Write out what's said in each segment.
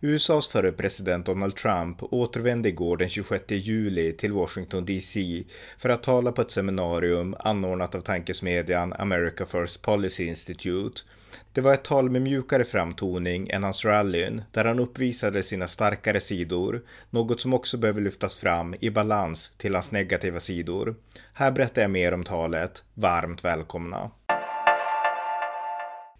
USAs förre president Donald Trump återvände igår den 26 juli till Washington DC för att tala på ett seminarium anordnat av tankesmedjan America First Policy Institute det var ett tal med mjukare framtoning än hans rallyn, där han uppvisade sina starkare sidor, något som också behöver lyftas fram i balans till hans negativa sidor. Här berättar jag mer om talet. Varmt välkomna!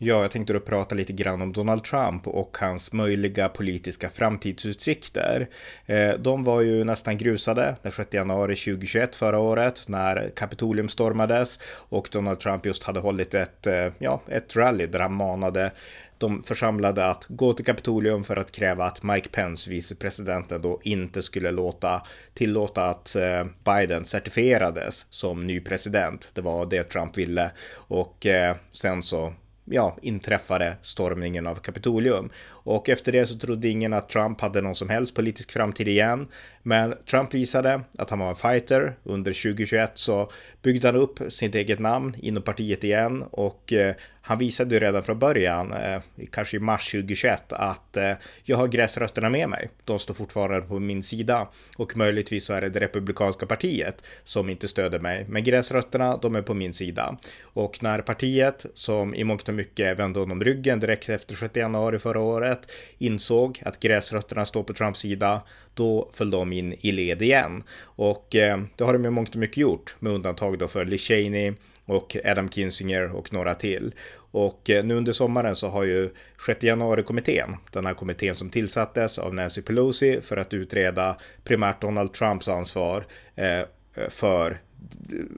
Ja, jag tänkte då prata lite grann om Donald Trump och hans möjliga politiska framtidsutsikter. Eh, de var ju nästan grusade den 6 januari 2021 förra året när Kapitolium stormades och Donald Trump just hade hållit ett, eh, ja, ett rally där han manade de församlade att gå till Kapitolium för att kräva att Mike Pence, vicepresidenten, då inte skulle låta tillåta att eh, Biden certifierades som ny president. Det var det Trump ville och sen så ja, inträffade stormningen av Kapitolium. Och efter det så trodde ingen att Trump hade någon som helst politisk framtid igen. Men Trump visade att han var en fighter. Under 2021 så byggde han upp sitt eget namn inom partiet igen och eh, han visade ju redan från början, eh, kanske i mars 2021, att eh, jag har gräsrötterna med mig. De står fortfarande på min sida och möjligtvis så är det det republikanska partiet som inte stöder mig. Men gräsrötterna, de är på min sida. Och när partiet, som i mångt och mycket vände honom ryggen direkt efter 6 januari förra året, insåg att gräsrötterna står på Trumps sida, då föll de in i led igen. Och eh, det har de ju mångt och mycket gjort, med undantag då för Liz Cheney och Adam Kinzinger och några till. Och eh, nu under sommaren så har ju 6 januari-kommittén, den här kommittén som tillsattes av Nancy Pelosi för att utreda primärt Donald Trumps ansvar eh, för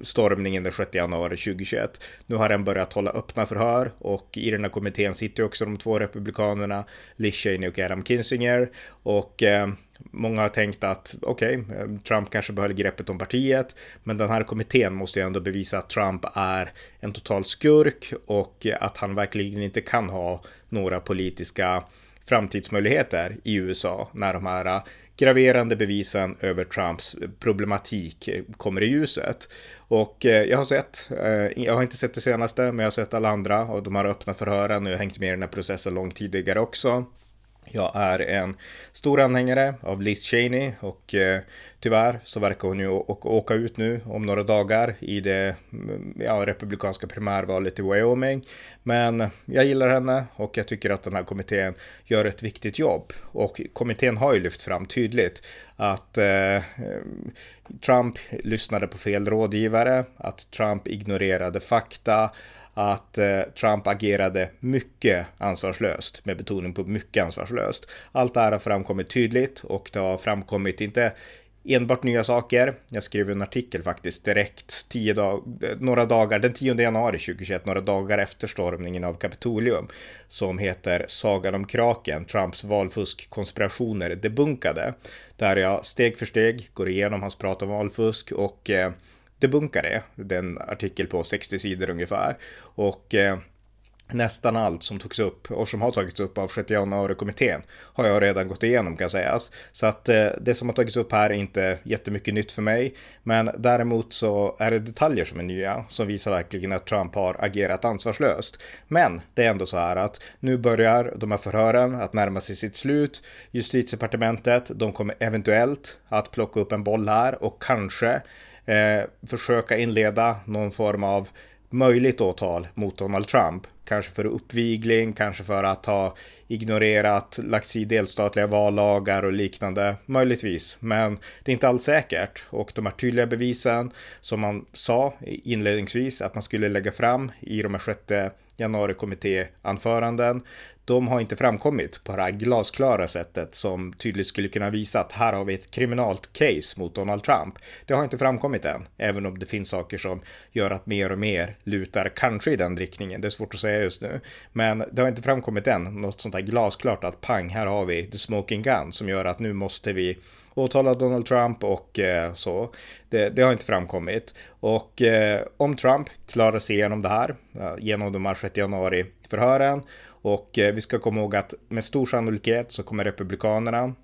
stormningen den 6 januari 2021. Nu har den börjat hålla öppna förhör och i den här kommittén sitter också de två republikanerna Liz Cheney och Adam Kinzinger och eh, Många har tänkt att okej, okay, Trump kanske behöll greppet om partiet, men den här kommittén måste ju ändå bevisa att Trump är en total skurk och att han verkligen inte kan ha några politiska framtidsmöjligheter i USA när de här eh, graverande bevisen över Trumps problematik eh, kommer i ljuset. Och jag har sett, jag har inte sett det senaste, men jag har sett alla andra och de har öppna förhören och jag har hängt med i den här processen långt tidigare också. Jag är en stor anhängare av Liz Cheney och eh, tyvärr så verkar hon ju åka ut nu om några dagar i det mm, ja, republikanska primärvalet i Wyoming. Men jag gillar henne och jag tycker att den här kommittén gör ett viktigt jobb. Och kommittén har ju lyft fram tydligt att eh, Trump lyssnade på fel rådgivare, att Trump ignorerade fakta, att eh, Trump agerade mycket ansvarslöst, med betoning på mycket ansvarslöst. Allt det här har framkommit tydligt och det har framkommit inte enbart nya saker. Jag skrev en artikel faktiskt direkt tio dag några dagar, den 10 januari 2021, några dagar efter stormningen av Kapitolium, som heter Sagan om kraken, Trumps valfusk-konspirationer debunkade, där jag steg för steg går igenom hans prat om valfusk och eh, debunkar det. Den artikel på 60 sidor ungefär. Och eh, nästan allt som togs upp och som har tagits upp av 6 januari-kommittén har jag redan gått igenom kan sägas. Så att eh, det som har tagits upp här är inte jättemycket nytt för mig. Men däremot så är det detaljer som är nya som visar verkligen att Trump har agerat ansvarslöst. Men det är ändå så här att nu börjar de här förhören att närma sig sitt slut. Justitiedepartementet, de kommer eventuellt att plocka upp en boll här och kanske eh, försöka inleda någon form av möjligt åtal mot Donald Trump. Kanske för uppvigling, kanske för att ha ignorerat, lagt sig i delstatliga vallagar och liknande. Möjligtvis, men det är inte alls säkert. Och de här tydliga bevisen som man sa inledningsvis att man skulle lägga fram i de här sjätte januarikommittéanföranden de har inte framkommit på det här glasklara sättet som tydligt skulle kunna visa att här har vi ett kriminalt case mot Donald Trump. Det har inte framkommit än, även om det finns saker som gör att mer och mer lutar kanske i den riktningen. Det är svårt att säga just nu. Men det har inte framkommit än något sånt här glasklart att pang, här har vi the smoking gun som gör att nu måste vi åtala Donald Trump och eh, så. Det, det, har inte framkommit. Och eh, om Trump klarar sig igenom det här, eh, genom de här 6 januari förhören och eh, vi ska komma ihåg att med stor sannolikhet så kommer republikanerna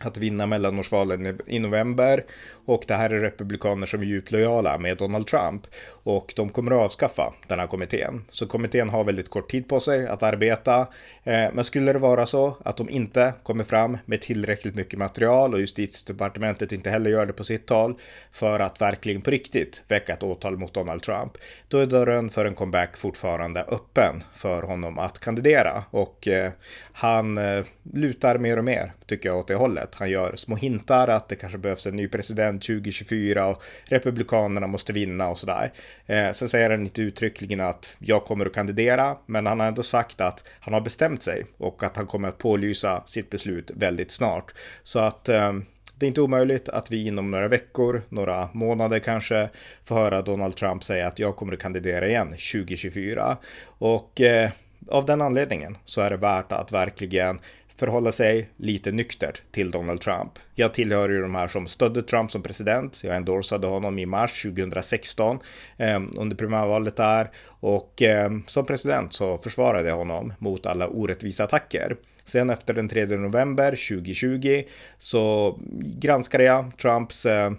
att vinna mellanårsvalen i november och det här är republikaner som är djupt lojala med Donald Trump och de kommer att avskaffa den här kommittén. Så kommittén har väldigt kort tid på sig att arbeta. Eh, men skulle det vara så att de inte kommer fram med tillräckligt mycket material och justitiedepartementet inte heller gör det på sitt tal för att verkligen på riktigt väcka ett åtal mot Donald Trump, då är dörren för en comeback fortfarande öppen för honom att kandidera och eh, han eh, lutar mer och mer tycker jag åt det hållet. Han gör små hintar att det kanske behövs en ny president 2024 och republikanerna måste vinna och sådär. Eh, sen säger han inte uttryckligen att jag kommer att kandidera, men han har ändå sagt att han har bestämt sig och att han kommer att pålysa sitt beslut väldigt snart. Så att eh, det är inte omöjligt att vi inom några veckor, några månader kanske, får höra Donald Trump säga att jag kommer att kandidera igen 2024. Och eh, av den anledningen så är det värt att verkligen förhålla sig lite nyktert till Donald Trump. Jag tillhör ju de här som stödde Trump som president. Jag endorsade honom i mars 2016 eh, under primärvalet där och eh, som president så försvarade jag honom mot alla orättvisa attacker. Sen efter den 3 november 2020 så granskade jag Trumps eh,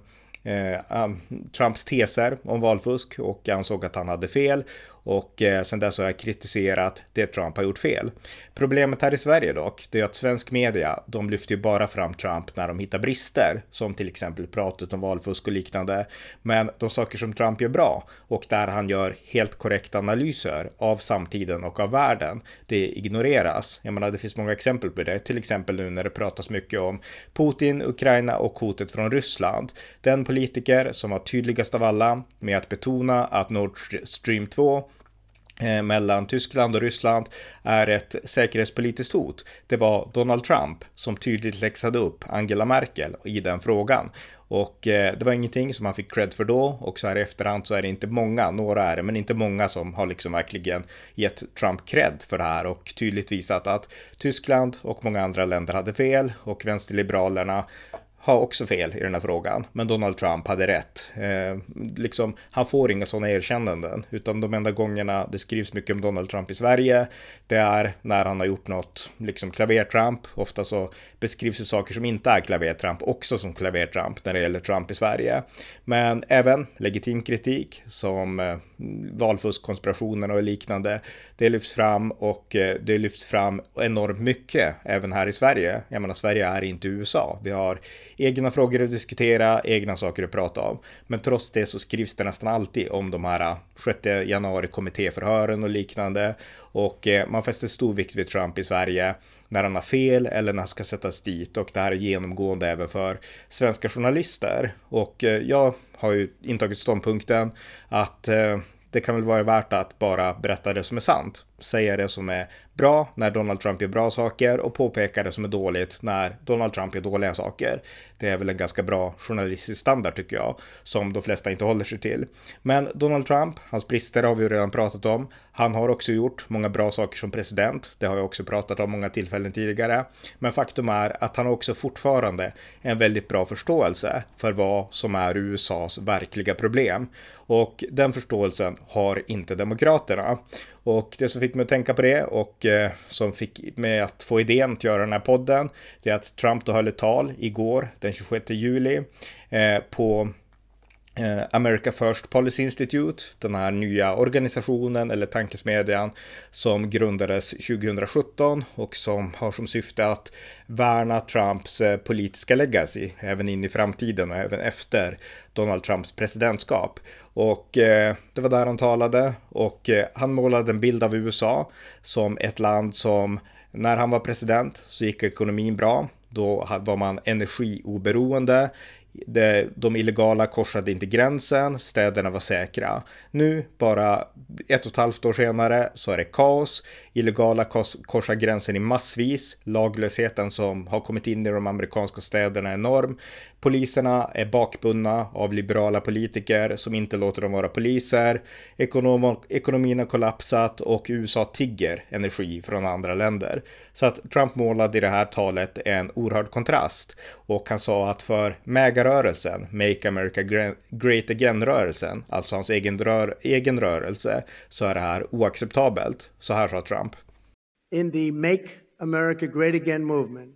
eh ah, Trumps teser om valfusk och ansåg att han hade fel och eh, sen dess har jag kritiserat det Trump har gjort fel. Problemet här i Sverige dock, det är att svensk media, de lyfter ju bara fram Trump när de hittar brister, som till exempel pratet om valfusk och liknande. Men de saker som Trump gör bra och där han gör helt korrekta analyser av samtiden och av världen, det ignoreras. Jag menar, det finns många exempel på det, till exempel nu när det pratas mycket om Putin, Ukraina och hotet från Ryssland. Den politiker som var tydligast av alla med att betona att Nord Stream 2 Eh, mellan Tyskland och Ryssland är ett säkerhetspolitiskt hot. Det var Donald Trump som tydligt läxade upp Angela Merkel i den frågan. Och eh, det var ingenting som han fick cred för då och så här i efterhand så är det inte många, några är det, men inte många som har liksom verkligen gett Trump cred för det här och tydligt visat att Tyskland och många andra länder hade fel och vänsterliberalerna har också fel i den här frågan, men Donald Trump hade rätt. Eh, liksom, han får inga sådana erkännanden, utan de enda gångerna det skrivs mycket om Donald Trump i Sverige, det är när han har gjort något, liksom klavertramp. Ofta så beskrivs ju saker som inte är klavertramp också som klavertramp när det gäller Trump i Sverige. Men även legitim kritik som eh, valfuskkonspirationerna och liknande, det lyfts fram och eh, det lyfts fram enormt mycket även här i Sverige. Jag menar, Sverige är inte USA. Vi har egna frågor att diskutera, egna saker att prata om. Men trots det så skrivs det nästan alltid om de här äh, 6 januari kommittéförhören och liknande. Och äh, man fäster stor vikt vid Trump i Sverige när han har fel eller när han ska sättas dit och det här är genomgående även för svenska journalister. Och äh, jag har ju intagit ståndpunkten att det kan väl vara värt att bara berätta det som är sant. Säga det som är bra när Donald Trump gör bra saker och påpeka det som är dåligt när Donald Trump gör dåliga saker. Det är väl en ganska bra journalistisk standard tycker jag, som de flesta inte håller sig till. Men Donald Trump, hans brister har vi ju redan pratat om. Han har också gjort många bra saker som president. Det har jag också pratat om många tillfällen tidigare. Men faktum är att han också fortfarande en väldigt bra förståelse för vad som är USAs verkliga problem. Och den förståelsen har inte Demokraterna. Och det som fick mig att tänka på det och eh, som fick mig att få idén att göra den här podden, det är att Trump då höll ett tal igår, den 26 juli, eh, på Eh, America First Policy Institute, den här nya organisationen eller tankesmedjan som grundades 2017 och som har som syfte att värna Trumps eh, politiska legacy även in i framtiden och även efter Donald Trumps presidentskap. Och eh, det var där han talade och eh, han målade en bild av USA som ett land som när han var president så gick ekonomin bra. Då var man energioberoende de, de illegala korsade inte gränsen, städerna var säkra. Nu, bara ett och ett halvt år senare, så är det kaos. Illegala kors, korsar gränsen i massvis. Laglösheten som har kommit in i de amerikanska städerna är enorm. Poliserna är bakbundna av liberala politiker som inte låter dem vara poliser. Ekonom, ekonomin har kollapsat och USA tigger energi från andra länder. Så att Trump målade i det här talet en oerhörd kontrast och han sa att för MAGA-rörelsen, Make America Great Again-rörelsen, alltså hans egen, rör, egen rörelse, så är det här oacceptabelt. Så här sa Trump. In the Make America Great Again movement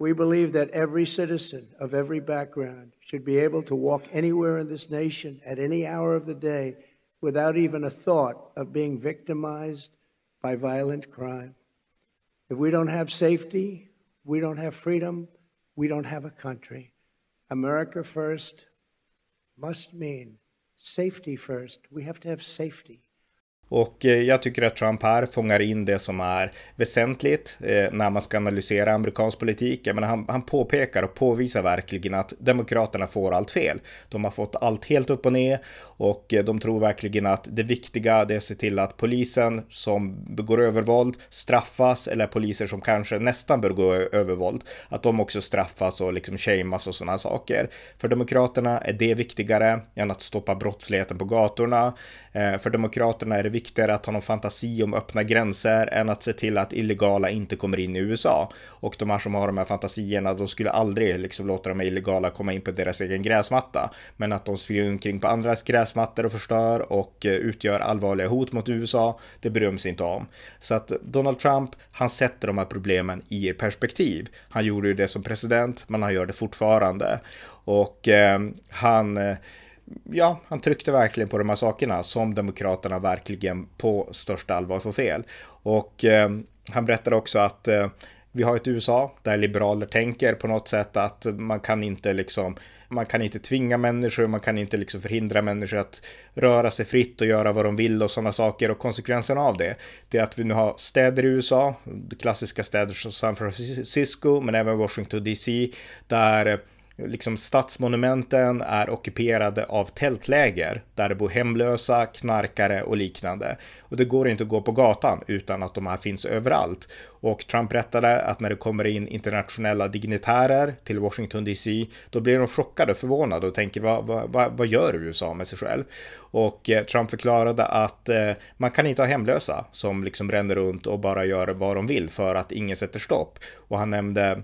We believe that every citizen of every background should be able to walk anywhere in this nation at any hour of the day without even a thought of being victimized by violent crime. If we don't have safety, we don't have freedom, we don't have a country. America first must mean safety first. We have to have safety. Och eh, jag tycker att Trump här fångar in det som är väsentligt eh, när man ska analysera amerikansk politik. Jag menar, han, han påpekar och påvisar verkligen att Demokraterna får allt fel. De har fått allt helt upp och ner och eh, de tror verkligen att det viktiga är att se till att polisen som begår övervåld straffas eller poliser som kanske nästan bör gå övervåld, att de också straffas och liksom shamas och sådana saker. För Demokraterna är det viktigare än att stoppa brottsligheten på gatorna. För Demokraterna är det viktigare att ha någon fantasi om öppna gränser än att se till att illegala inte kommer in i USA. Och de här som har de här fantasierna, de skulle aldrig liksom låta de här illegala komma in på deras egen gräsmatta. Men att de springer omkring på andras gräsmattor och förstör och eh, utgör allvarliga hot mot USA, det bryr de sig inte om. Så att Donald Trump, han sätter de här problemen i perspektiv. Han gjorde ju det som president, men han gör det fortfarande. Och eh, han eh, ja, han tryckte verkligen på de här sakerna som Demokraterna verkligen på största allvar får fel. Och eh, han berättade också att eh, vi har ett USA där liberaler tänker på något sätt att man kan inte liksom man kan inte tvinga människor, man kan inte liksom förhindra människor att röra sig fritt och göra vad de vill och sådana saker. Och konsekvensen av det, det är att vi nu har städer i USA, klassiska städer som San Francisco, men även Washington DC, där eh, liksom stadsmonumenten är ockuperade av tältläger där det bor hemlösa, knarkare och liknande. Och det går inte att gå på gatan utan att de här finns överallt. Och Trump berättade att när det kommer in internationella dignitärer till Washington DC, då blir de chockade och förvånade och tänker vad, vad, vad gör USA med sig själv? Och eh, Trump förklarade att eh, man kan inte ha hemlösa som liksom ränner runt och bara gör vad de vill för att ingen sätter stopp. Och han nämnde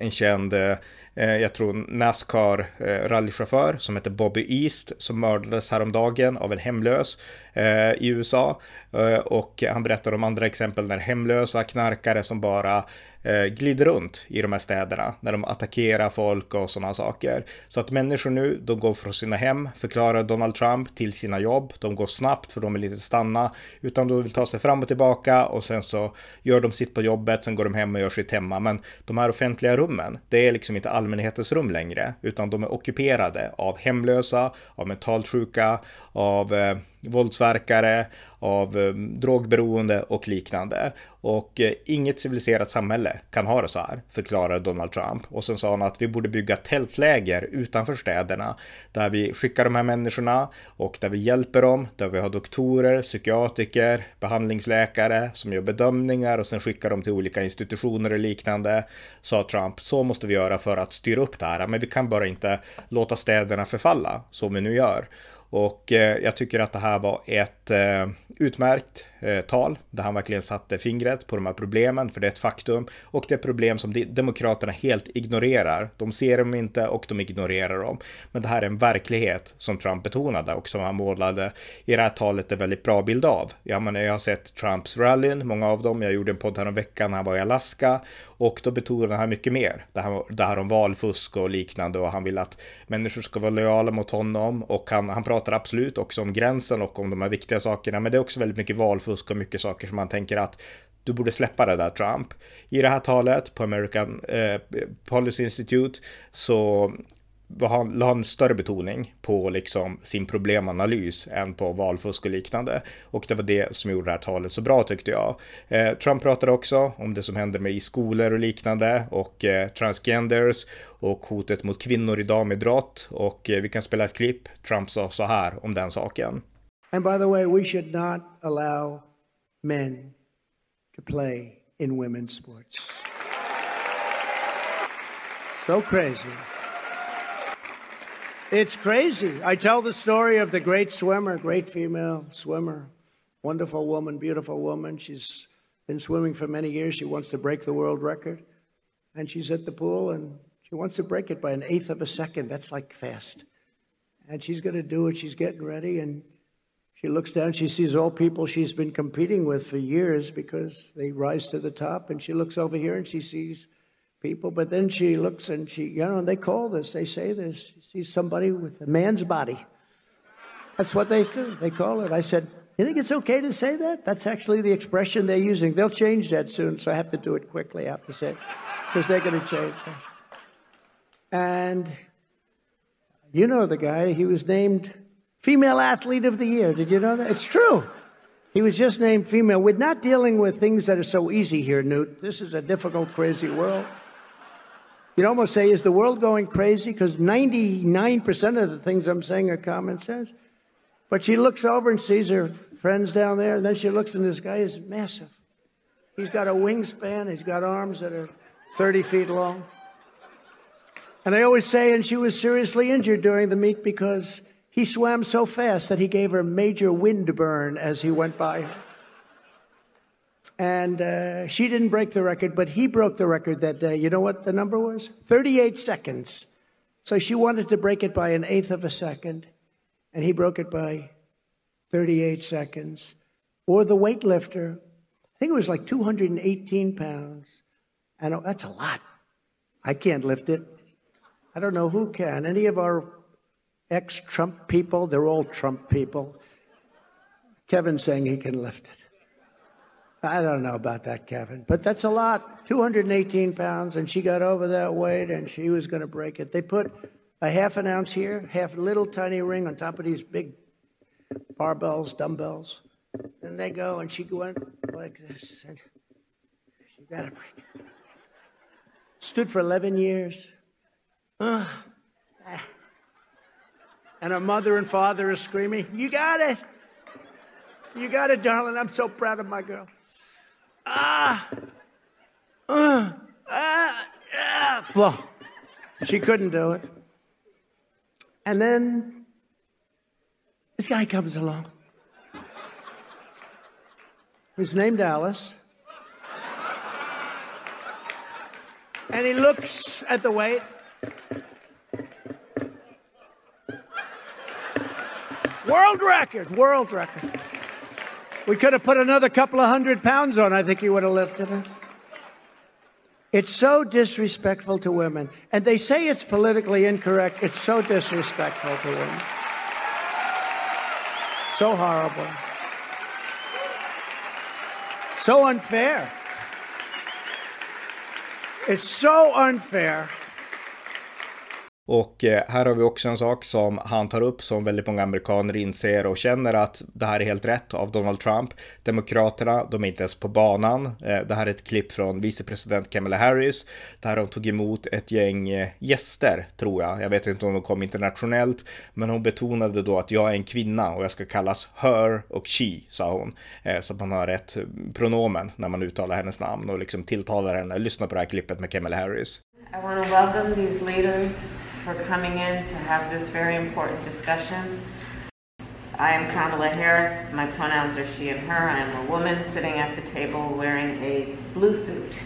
en känd, eh, Eh, jag tror Nascar eh, rallychaufför som heter Bobby East som mördades häromdagen av en hemlös eh, i USA. Eh, och han berättar om andra exempel när hemlösa knarkare som bara Eh, glider runt i de här städerna när de attackerar folk och sådana saker. Så att människor nu, de går från sina hem, förklarar Donald Trump till sina jobb. De går snabbt för de vill inte stanna utan de vill ta sig fram och tillbaka och sen så gör de sitt på jobbet, sen går de hem och gör sitt hemma. Men de här offentliga rummen, det är liksom inte allmänhetens rum längre, utan de är ockuperade av hemlösa, av mentalt sjuka, av eh, våldsverkare, av eh, drogberoende och liknande. Och eh, inget civiliserat samhälle kan ha det så här, förklarade Donald Trump. Och sen sa han att vi borde bygga tältläger utanför städerna där vi skickar de här människorna och där vi hjälper dem, där vi har doktorer, psykiatriker, behandlingsläkare som gör bedömningar och sen skickar dem till olika institutioner och liknande, sa Trump. Så måste vi göra för att styra upp det här, men vi kan bara inte låta städerna förfalla som vi nu gör. Och eh, jag tycker att det här var ett eh, utmärkt eh, tal där han verkligen satte fingret på de här problemen, för det är ett faktum. Och det är problem som Demokraterna helt ignorerar. De ser dem inte och de ignorerar dem. Men det här är en verklighet som Trump betonade och som han målade i det här talet en väldigt bra bild av. Jag, menar, jag har sett Trumps rallyn, många av dem. Jag gjorde en podd veckan när han var i Alaska och då betonade han mycket mer. Det här, det här om valfusk och liknande och han vill att människor ska vara lojala mot honom och han, han pratar absolut också om gränsen och om de här viktiga sakerna. Men det är också väldigt mycket valfusk och mycket saker som man tänker att du borde släppa det där Trump. I det här talet på American eh, Policy Institute så la han större betoning på liksom sin problemanalys än på valfusk och liknande. Och det var det som gjorde det här talet så bra tyckte jag. Eh, Trump pratade också om det som händer med i skolor och liknande och eh, transgenders och hotet mot kvinnor i damidrott och eh, vi kan spela ett klipp. Trump sa så här om den saken. And by the way, we should not allow men to play in women's sports. So crazy. It's crazy. I tell the story of the great swimmer, great female swimmer, wonderful woman, beautiful woman. She's been swimming for many years. She wants to break the world record. And she's at the pool and she wants to break it by an eighth of a second. That's like fast. And she's going to do it. She's getting ready. And she looks down. She sees all people she's been competing with for years because they rise to the top. And she looks over here and she sees people. But then she looks and she, you know, they call this, they say this. She sees somebody with a man's body. That's what they do. They call it. I said, You think it's okay to say that? That's actually the expression they're using. They'll change that soon, so I have to do it quickly. I have to say because they're going to change. And you know the guy, he was named Female Athlete of the Year. Did you know that? It's true. He was just named female. We're not dealing with things that are so easy here, Newt. This is a difficult, crazy world. You'd almost say, is the world going crazy? Because 99% of the things I'm saying are common sense. But she looks over and sees her friends down there, and then she looks, and this guy is massive. He's got a wingspan, he's got arms that are 30 feet long. And I always say, and she was seriously injured during the meet because he swam so fast that he gave her major wind burn as he went by. And uh, she didn't break the record, but he broke the record that day. You know what the number was? 38 seconds. So she wanted to break it by an eighth of a second, and he broke it by 38 seconds. Or the weightlifter, I think it was like 218 pounds. And that's a lot. I can't lift it. I don't know who can. Any of our ex Trump people, they're all Trump people. Kevin's saying he can lift it. I don't know about that, Kevin, but that's a lot. 218 pounds, and she got over that weight, and she was going to break it. They put a half an ounce here, half little tiny ring on top of these big barbells, dumbbells. And they go, and she went like this, and she got to break. Stood for 11 years. Uh, and her mother and father are screaming, You got it! You got it, darling. I'm so proud of my girl. ah, uh, ah, ah. Well, she couldn't do it. And then this guy comes along. He's named Alice. And he looks at the weight. World record, world record. We could have put another couple of hundred pounds on. I think he would have lifted it. It's so disrespectful to women. And they say it's politically incorrect. It's so disrespectful to women. So horrible. So unfair. It's so unfair. Och eh, här har vi också en sak som han tar upp som väldigt många amerikaner inser och känner att det här är helt rätt av Donald Trump. Demokraterna, de är inte ens på banan. Eh, det här är ett klipp från vicepresident Kamala Harris där hon tog emot ett gäng eh, gäster, tror jag. Jag vet inte om de kom internationellt, men hon betonade då att jag är en kvinna och jag ska kallas her och she, sa hon. Så att man har rätt pronomen när man uttalar hennes namn och liksom tilltalar henne. Lyssna på det här klippet med Kamala Harris. I want to welcome these leaders for coming in to have this very important discussion. I am Kamala Harris. My pronouns are she and her. I am a woman sitting at the table wearing a blue suit.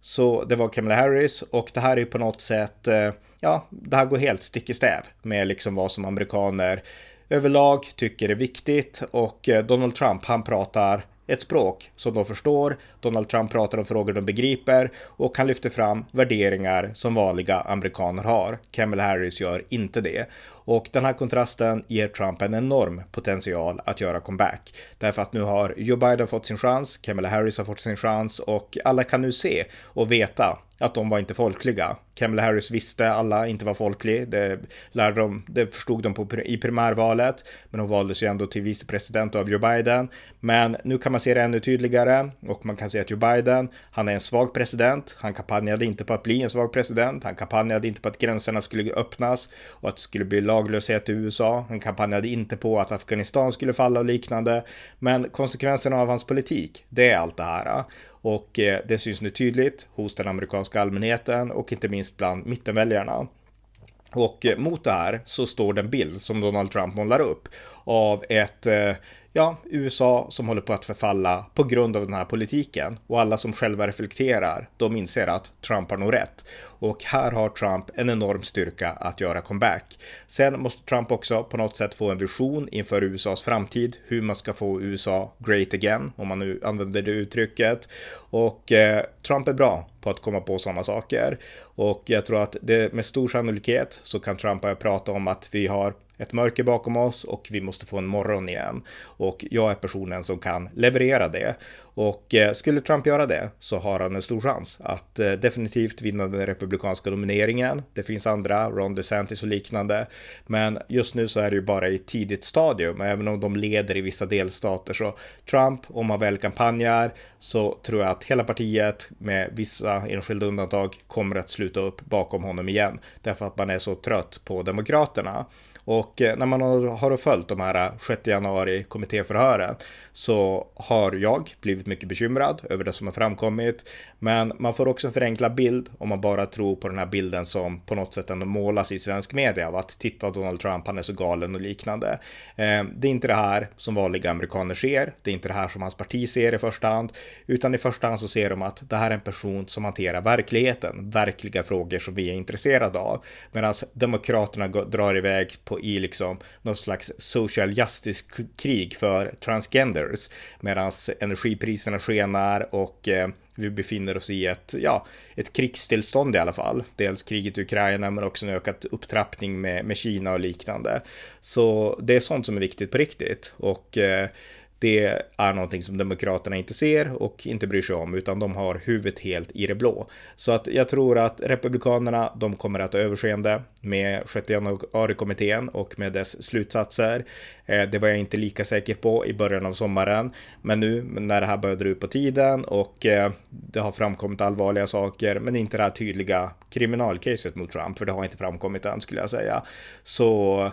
Så det var Kamala Harris och det här är på något sätt, eh, ja, det här går helt stick i stäv med liksom vad som amerikaner överlag tycker är viktigt och eh, Donald Trump, han pratar ett språk som de förstår. Donald Trump pratar om frågor de begriper och han lyfter fram värderingar som vanliga amerikaner har. Kamala Harris gör inte det. Och den här kontrasten ger Trump en enorm potential att göra comeback. Därför att nu har Joe Biden fått sin chans, Kamala Harris har fått sin chans och alla kan nu se och veta att de var inte folkliga. Kamala Harris visste alla inte var folklig. Det, lärde de, det förstod de på, i primärvalet. Men hon valdes ju ändå till vicepresident av Joe Biden. Men nu kan man se det ännu tydligare och man kan se att Joe Biden, han är en svag president. Han kampanjade inte på att bli en svag president. Han kampanjade inte på att gränserna skulle öppnas och att det skulle bli laglöshet i USA. Han kampanjade inte på att Afghanistan skulle falla och liknande. Men konsekvenserna av hans politik, det är allt det här. Och eh, det syns nu tydligt hos den amerikanska allmänheten och inte minst bland mittenväljarna. Och eh, mot det här så står den bild som Donald Trump målar upp av ett eh, ja, USA som håller på att förfalla på grund av den här politiken. Och alla som själva reflekterar, de inser att Trump har nog rätt. Och här har Trump en enorm styrka att göra comeback. Sen måste Trump också på något sätt få en vision inför USAs framtid, hur man ska få USA great again, om man nu använder det uttrycket. Och eh, Trump är bra på att komma på sådana saker. Och jag tror att det med stor sannolikhet så kan Trump börja prata om att vi har ett mörker bakom oss och vi måste få en morgon igen. Och jag är personen som kan leverera det. Och eh, skulle Trump göra det så har han en stor chans att eh, definitivt vinna den republikanska nomineringen. Det finns andra, Ron DeSantis och liknande. Men just nu så är det ju bara i tidigt stadium, även om de leder i vissa delstater. Så Trump, om han väl kampanjar, så tror jag att hela partiet med vissa enskilda undantag kommer att sluta upp bakom honom igen. Därför att man är så trött på Demokraterna. Och eh, när man har följt de här eh, 6 januari kommittéförhören så har jag blivit mycket bekymrad över det som har framkommit. Men man får också en förenklad bild om man bara tror på den här bilden som på något sätt ändå målas i svensk media av att titta Donald Trump, han är så galen och liknande. Ehm, det är inte det här som vanliga amerikaner ser. Det är inte det här som hans parti ser i första hand, utan i första hand så ser de att det här är en person som hanterar verkligheten, verkliga frågor som vi är intresserade av. Medan demokraterna drar iväg på i liksom någon slags social justice-krig för transgenders. Medan energipriserna skenar och eh, vi befinner oss i ett, ja, ett krigstillstånd i alla fall. Dels kriget i Ukraina men också en ökad upptrappning med, med Kina och liknande. Så det är sånt som är viktigt på riktigt. Och eh, det är någonting som Demokraterna inte ser och inte bryr sig om, utan de har huvudet helt i det blå. Så att jag tror att Republikanerna, de kommer att ha överseende med 6 januari-kommittén och med dess slutsatser. Eh, det var jag inte lika säker på i början av sommaren, men nu när det här börjar dra ut på tiden och eh, det har framkommit allvarliga saker, men inte det här tydliga kriminalcaset mot Trump, för det har inte framkommit än skulle jag säga. Så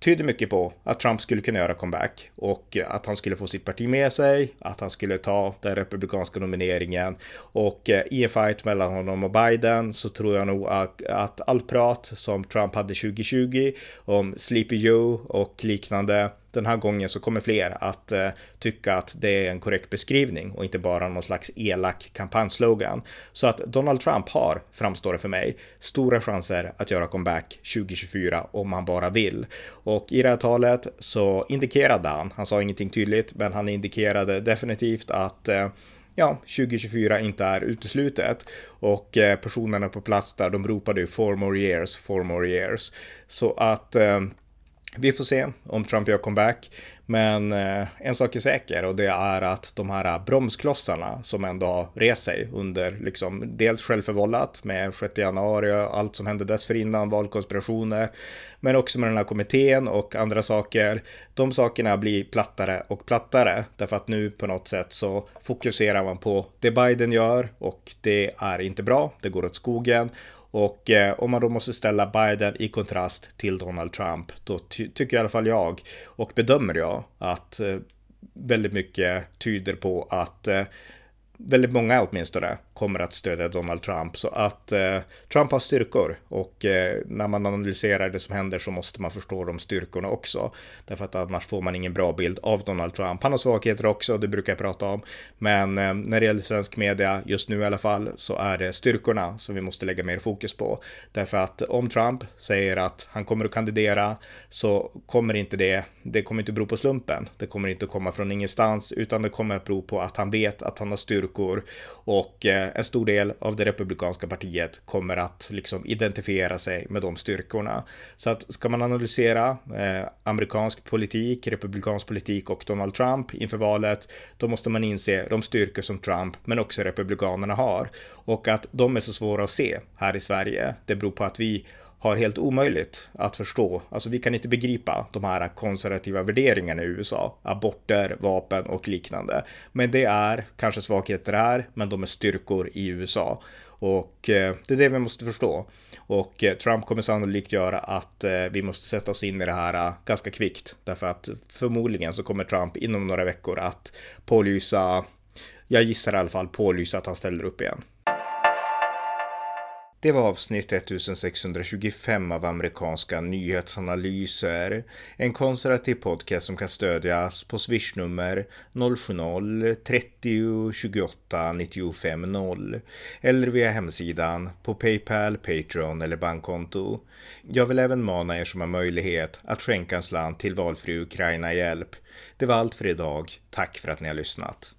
tyder mycket på att Trump skulle kunna göra comeback och att han skulle få sitt parti med sig, att han skulle ta den republikanska nomineringen. Och eh, i en fight mellan honom och Biden så tror jag nog att, att allt prat som Trump hade 2020 om Sleepy Joe och liknande den här gången så kommer fler att eh, tycka att det är en korrekt beskrivning och inte bara någon slags elak kampanjslogan. Så att Donald Trump har, framstår det för mig, stora chanser att göra comeback 2024 om han bara vill. Och i det här talet så indikerade han, han sa ingenting tydligt, men han indikerade definitivt att eh, ja, 2024 inte är uteslutet. Och eh, personerna på plats där, de ropade ju four more years, four more years. Så att eh, vi får se om Trump gör comeback. Men eh, en sak är säker och det är att de här bromsklossarna som ändå har rest sig under liksom dels självförvållat med 6 januari och allt som hände dessförinnan, valkonspirationer, men också med den här kommittén och andra saker. De sakerna blir plattare och plattare därför att nu på något sätt så fokuserar man på det Biden gör och det är inte bra. Det går åt skogen och eh, om man då måste ställa Biden i kontrast till Donald Trump, då ty tycker i alla fall jag och bedömer jag att eh, väldigt mycket tyder på att eh, väldigt många åtminstone kommer att stödja Donald Trump. Så att eh, Trump har styrkor och eh, när man analyserar det som händer så måste man förstå de styrkorna också. Därför att annars får man ingen bra bild av Donald Trump. Han har svagheter också, det brukar jag prata om. Men eh, när det gäller svensk media, just nu i alla fall, så är det styrkorna som vi måste lägga mer fokus på. Därför att om Trump säger att han kommer att kandidera så kommer inte det, det kommer inte bero på slumpen. Det kommer inte att komma från ingenstans, utan det kommer att bero på att han vet att han har styrkor styrkor och eh, en stor del av det republikanska partiet kommer att liksom identifiera sig med de styrkorna. Så att ska man analysera eh, amerikansk politik, republikansk politik och Donald Trump inför valet, då måste man inse de styrkor som Trump men också republikanerna har och att de är så svåra att se här i Sverige. Det beror på att vi har helt omöjligt att förstå. Alltså vi kan inte begripa de här konservativa värderingarna i USA. Aborter, vapen och liknande. Men det är kanske svagheter här, men de är styrkor i USA. Och eh, det är det vi måste förstå. Och eh, Trump kommer sannolikt göra att eh, vi måste sätta oss in i det här ganska kvickt. Därför att förmodligen så kommer Trump inom några veckor att pålysa, jag gissar i alla fall pålysa att han ställer upp igen. Det var avsnitt 1625 av amerikanska nyhetsanalyser. En konservativ podcast som kan stödjas på swishnummer 070-30 28 95 0 eller via hemsidan på Paypal, Patreon eller bankkonto. Jag vill även mana er som har möjlighet att skänka en slant till valfri Ukraina-hjälp. Det var allt för idag. Tack för att ni har lyssnat.